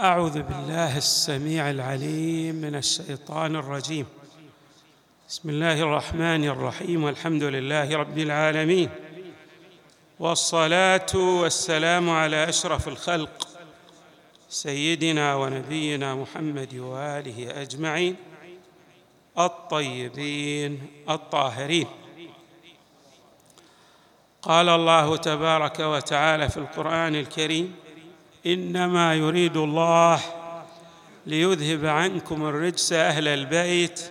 أعوذ بالله السميع العليم من الشيطان الرجيم. بسم الله الرحمن الرحيم والحمد لله رب العالمين والصلاة والسلام على أشرف الخلق سيدنا ونبينا محمد وآله أجمعين الطيبين الطاهرين. قال الله تبارك وتعالى في القرآن الكريم إنما يريد الله ليذهب عنكم الرجس أهل البيت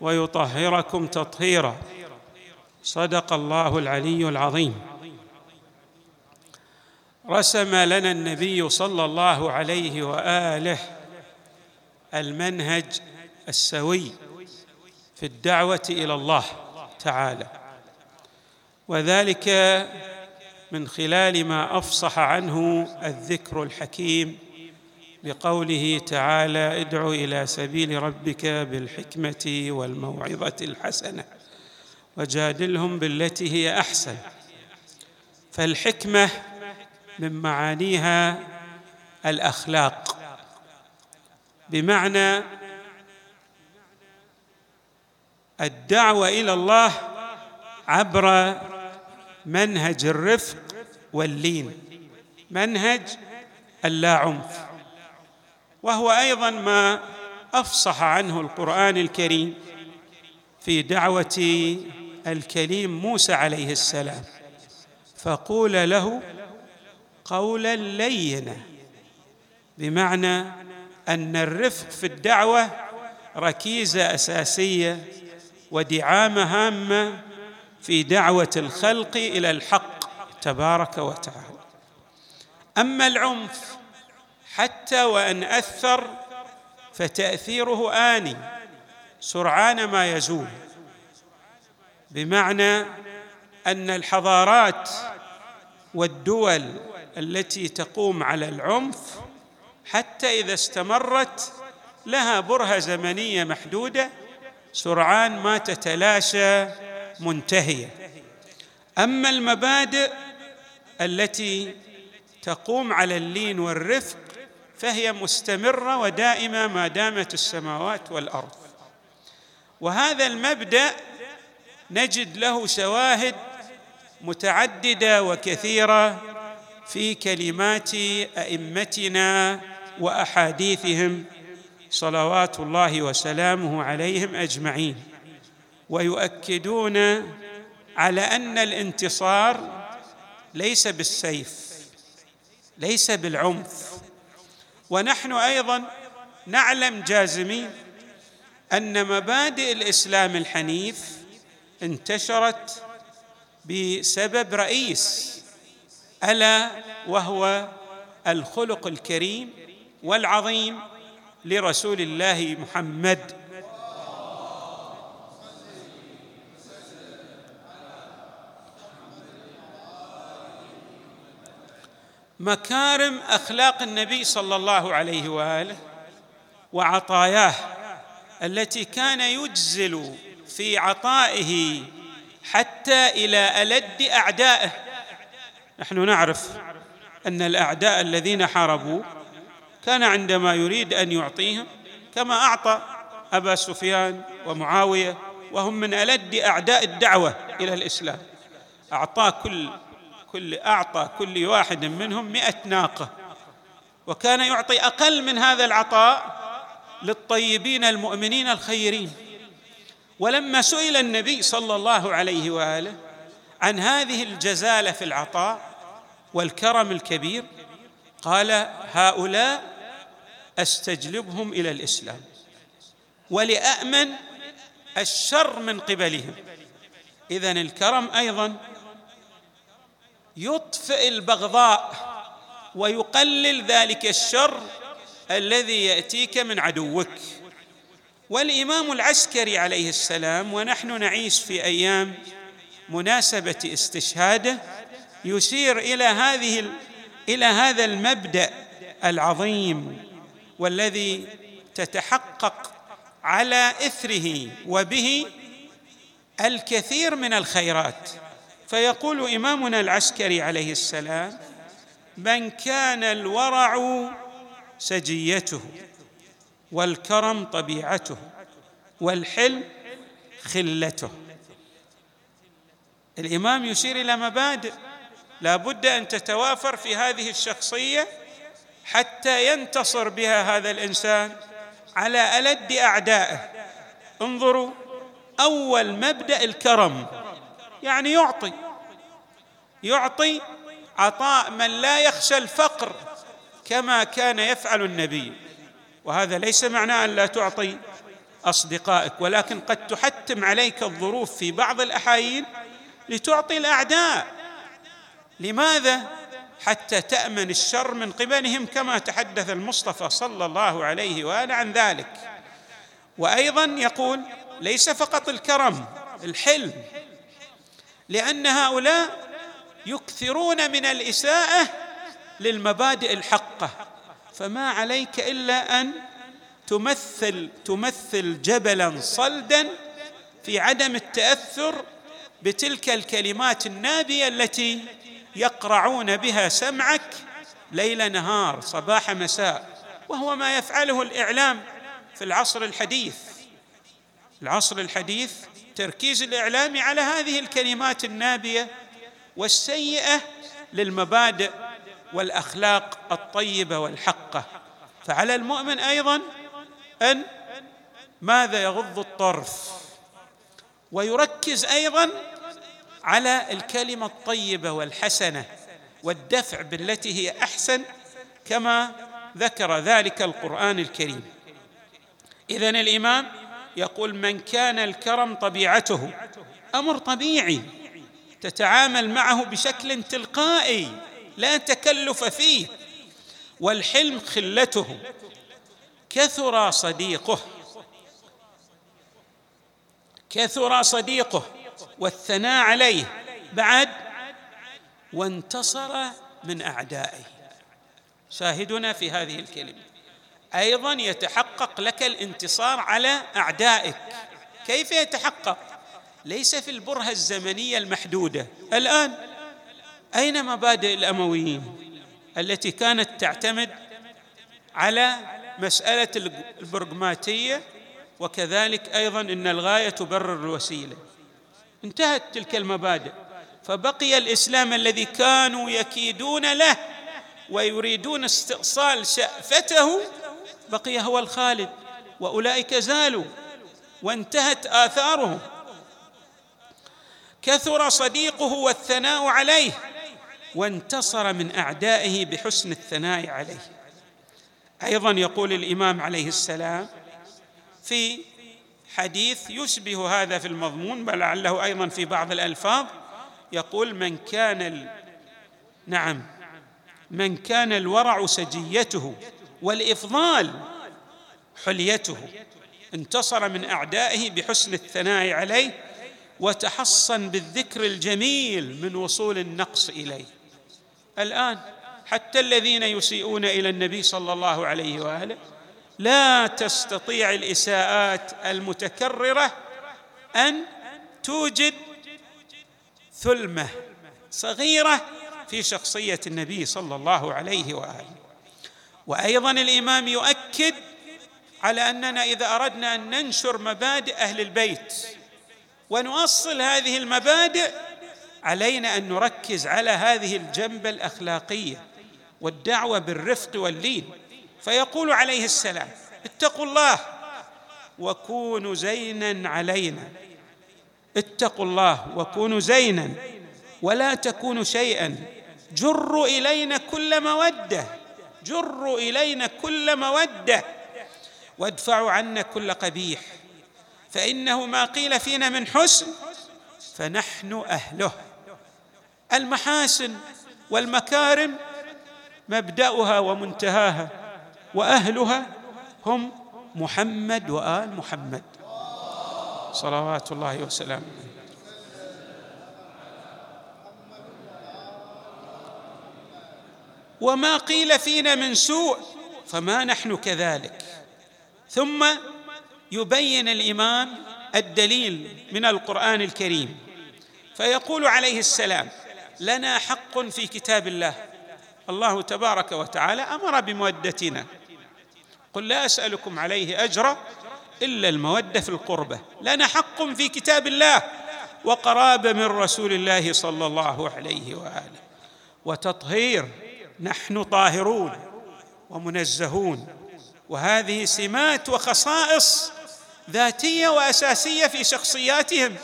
ويطهركم تطهيرا. صدق الله العلي العظيم. رسم لنا النبي صلى الله عليه وآله المنهج السوي في الدعوة إلى الله تعالى. وذلك من خلال ما أفصح عنه الذكر الحكيم بقوله تعالى ادع إلى سبيل ربك بالحكمة والموعظة الحسنة وجادلهم بالتي هي أحسن فالحكمة من معانيها الأخلاق. بمعنى الدعوة إلى الله عبر منهج الرفق واللين. منهج اللا عنف وهو أيضا ما أفصح عنه القرآن الكريم في دعوة الكليم موسى عليه السلام. فقول له قولا لينا بمعنى أن الرفق في الدعوة ركيزة أساسية ودعامة هامة في دعوة الخلق إلى الحق تبارك وتعالى. أما العنف حتى وإن أثر فتأثيره آني سرعان ما يزول. بمعنى أن الحضارات والدول التي تقوم على العنف حتى إذا استمرت لها برهة زمنية محدودة سرعان ما تتلاشى منتهية. أما المبادئ التي تقوم على اللين والرفق فهي مستمرة ودائمة ما دامت السماوات والأرض. وهذا المبدأ نجد له شواهد متعددة وكثيرة في كلمات أئمتنا وأحاديثهم صلوات الله وسلامه عليهم أجمعين. ويؤكدون على أن الانتصار ليس بالسيف ليس بالعنف. ونحن أيضا نعلم جازمين أن مبادئ الإسلام الحنيف انتشرت بسبب رئيس ألا وهو الخلق الكريم والعظيم لرسول الله محمد مكارم أخلاق النبي صلى الله عليه وآله وعطاياه التي كان يجزل في عطائه حتى إلى ألد أعدائه. نحن نعرف أن الأعداء الذين حاربوا كان عندما يريد أن يعطيهم كما أعطى أبا سفيان ومعاوية وهم من ألد أعداء الدعوة إلى الإسلام. اعطاه كل كل أعطى كل واحد منهم مئة ناقة. وكان يعطي أقل من هذا العطاء للطيبين المؤمنين الخيرين. ولما سئل النبي صلى الله عليه وآله عن هذه الجزالة في العطاء والكرم الكبير قال هؤلاء أستجلبهم إلى الإسلام ولامن الشر من قبلهم. اذا الكرم أيضا يطفئ البغضاء ويقلل ذلك الشر الذي يأتيك من عدوك. والإمام العسكري عليه السلام ونحن نعيش في أيام مناسبة استشهاده يشير إلى هذه إلى هذا المبدأ العظيم والذي تتحقق على إثره وبه الكثير من الخيرات. فيقول إمامنا العسكري عليه السلام من كان الورع سجيته والكرم طبيعته والحلم خلته. الإمام يشير إلى مبادئ لا بد أن تتوافر في هذه الشخصية حتى ينتصر بها هذا الإنسان على ألد أعدائه. انظروا أول مبدأ الكرم يعني يعطي يعطي عطاء من لا يخشى الفقر كما كان يفعل النبي. وهذا ليس معناه أن لا تعطي أصدقائك ولكن قد تحتم عليك الظروف في بعض الأحايين لتعطي الأعداء. لماذا؟ حتى تأمن الشر من قبلهم كما تحدث المصطفى صلى الله عليه وآله عن ذلك. وأيضا يقول ليس فقط الكرم الحلم لأن هؤلاء يكثرون من الإساءة للمبادئ الحقة. فما عليك إلا أن تمثل تمثل جبلا صلدا في عدم التأثر بتلك الكلمات النابية التي يقرعون بها سمعك ليل نهار صباح مساء. وهو ما يفعله الإعلام في العصر الحديث. العصر الحديث تركيز الإعلام على هذه الكلمات النابية والسيئة للمبادئ والأخلاق الطيبة والحقة. فعلى المؤمن أيضا أن ماذا يغض الطرف؟ ويركز أيضا على الكلمة الطيبة والحسنة والدفع بالتي هي أحسن كما ذكر ذلك القرآن الكريم. اذا الإمام يقول من كان الكرم طبيعته أمر طبيعي. تتعامل معه بشكل تلقائي لا تكلف فيه. والحلم خلته كثر صديقه كثر صديقه والثناء عليه بعد وانتصر من أعدائه. شاهدنا في هذه الكلمة. أيضا يتحقق لك الانتصار على أعدائك. كيف يتحقق؟ ليس في البرهة الزمنية المحدودة. الآن أين مبادئ الأمويين التي كانت تعتمد على مسألة البرغماتية؟ وكذلك أيضا إن الغاية تبرر الوسيلة. انتهت تلك المبادئ. فبقي الإسلام الذي كانوا يكيدون له ويريدون استئصال شأفته بقي هو الخالد. وأولئك زالوا وانتهت آثارهم. كثر صديقه والثناء عليه وانتصر من أعدائه بحسن الثناء عليه. أيضا يقول الإمام عليه السلام في حديث يشبه هذا في المضمون بل لعله أيضا في بعض الألفاظ يقول من كان ال... نعم من كان الورع سجيته والإفضال حليته انتصر من أعدائه بحسن الثناء عليه وتحصن بالذكر الجميل من وصول النقص إليه. الآن حتى الذين يسيئون إلى النبي صلى الله عليه وآله لا تستطيع الإساءات المتكررة أن توجد ثلمة صغيرة في شخصية النبي صلى الله عليه وآله. وأيضا الإمام يؤكد على أننا إذا أردنا أن ننشر مبادئ أهل البيت ونؤصل هذه المبادئ علينا أن نركز على هذه الجنبه الأخلاقية والدعوة بالرفق واللين. فيقول عليه السلام اتقوا الله وكونوا زينا علينا. اتقوا الله وكونوا زينا ولا تكونوا شيئا. جروا إلينا كل مودة. جروا إلينا كل مودة. وادفعوا عنا كل قبيح. فإنه ما قيل فينا من حسن فنحن أهله. المحاسن والمكارم مبدأها ومنتهاها وأهلها هم محمد وآل محمد. صلوات الله وسلامه. وما قيل فينا من سوء فما نحن كذلك. ثم يبين الإمام الدليل من القرآن الكريم. فيقول عليه السلام لنا حق في كتاب الله. الله تبارك وتعالى أمر بمودتنا. قل لا أسألكم عليه أجرا إلا المودة في القربة. لنا حق في كتاب الله. وقرابه من رسول الله صلى الله عليه وآله. وتطهير نحن طاهرون ومنزهون. وهذه سمات وخصائص ذاتية وأساسية في شخصياتهم.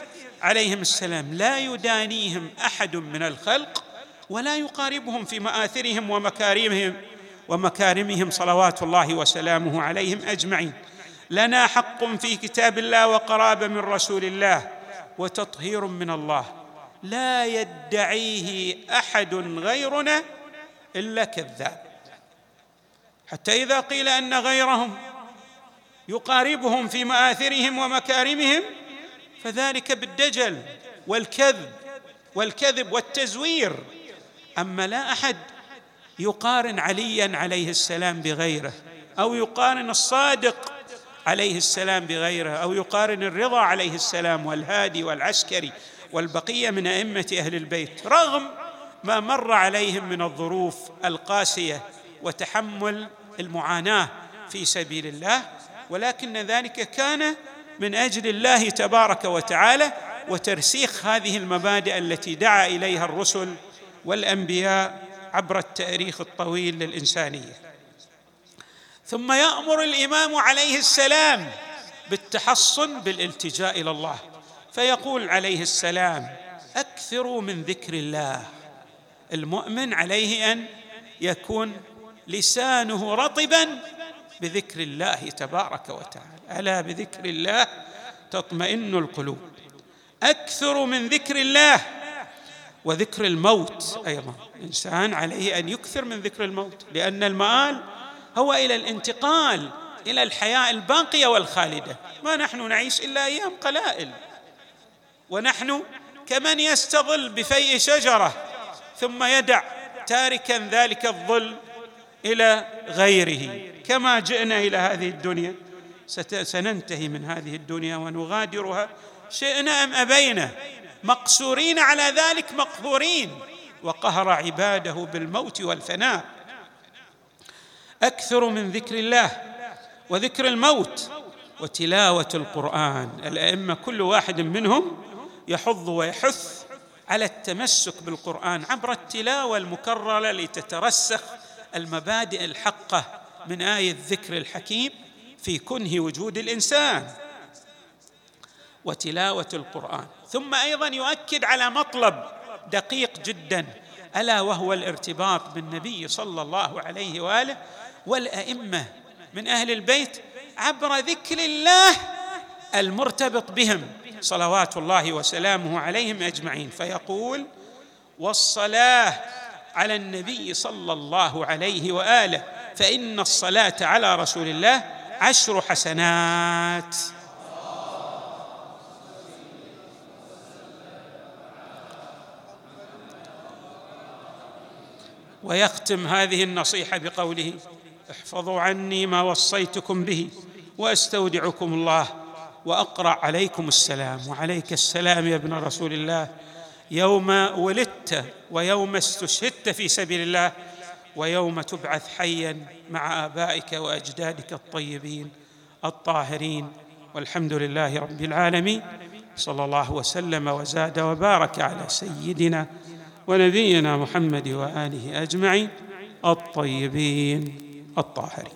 عليهم السلام. لا يدانيهم أحد من الخلق ولا يقاربهم في مآثرهم ومكارمهم ومكارمهم صلوات الله وسلامه عليهم أجمعين. لنا حق في كتاب الله وقرابة من رسول الله وتطهير من الله. لا يدعيه أحد غيرنا إلا كذاب. حتى إذا قيل أن غيرهم يقاربهم في مآثرهم ومكارمهم فذلك بالدجل والكذب والكذب والتزوير. أما لا أحد يقارن عليا عليه السلام بغيره أو يقارن الصادق عليه السلام بغيره أو يقارن الرضا عليه السلام والهادي والعسكري والبقية من أئمة أهل البيت رغم ما مر عليهم من الظروف القاسية وتحمل المعاناة في سبيل الله. ولكن ذلك كان من أجل الله تبارك وتعالى وترسيخ هذه المبادئ التي دعا إليها الرسل والأنبياء عبر التاريخ الطويل للإنسانية. ثم يأمر الإمام عليه السلام بالتحصن بالالتجاء إلى الله. فيقول عليه السلام أكثروا من ذكر الله. المؤمن عليه أن يكون لسانه رطبا بذكر الله تبارك وتعالى. ألا بذكر الله تطمئن القلوب. أكثر من ذكر الله وذكر الموت أيضا. الانسان عليه أن يكثر من ذكر الموت لأن المآل هو إلى الانتقال إلى الحياة الباقية والخالدة. ما نحن نعيش إلا أيام قلائل. ونحن كمن يستظل بفيء شجرة ثم يدع تاركا ذلك الظل إلى غيره. كما جئنا إلى هذه الدنيا سننتهي من هذه الدنيا ونغادرها. شئنا أم أبينا؟ مقسورين على ذلك مقهورين. وقهر عباده بالموت والفناء. أكثر من ذكر الله وذكر الموت وتلاوة القرآن. الأئمة كل واحد منهم يحض ويحث على التمسك بالقرآن عبر التلاوة المكررة لتترسخ المبادئ الحقة من آية الذكر الحكيم في كنه وجود الإنسان وتلاوة القرآن. ثم أيضا يؤكد على مطلب دقيق جدا ألا وهو الارتباط بالنبي صلى الله عليه وآله والأئمة من أهل البيت عبر ذكر الله المرتبط بهم صلوات الله وسلامه عليهم أجمعين. فيقول والصلاة على النبي صلى الله عليه وآله فإن الصلاة على رسول الله عشر حسنات. ويختم هذه النصيحة بقوله احفظوا عني ما وصيتكم به واستودعكم الله وأقرأ عليكم السلام. وعليك السلام يا ابن رسول الله. يوم ولدت ويوم استشهدت في سبيل الله ويوم تبعث حيا مع آبائك وأجدادك الطيبين الطاهرين. والحمد لله رب العالمين. صلى الله وسلم وزاد وبارك على سيدنا ونبينا محمد وآله أجمعين الطيبين الطاهرين.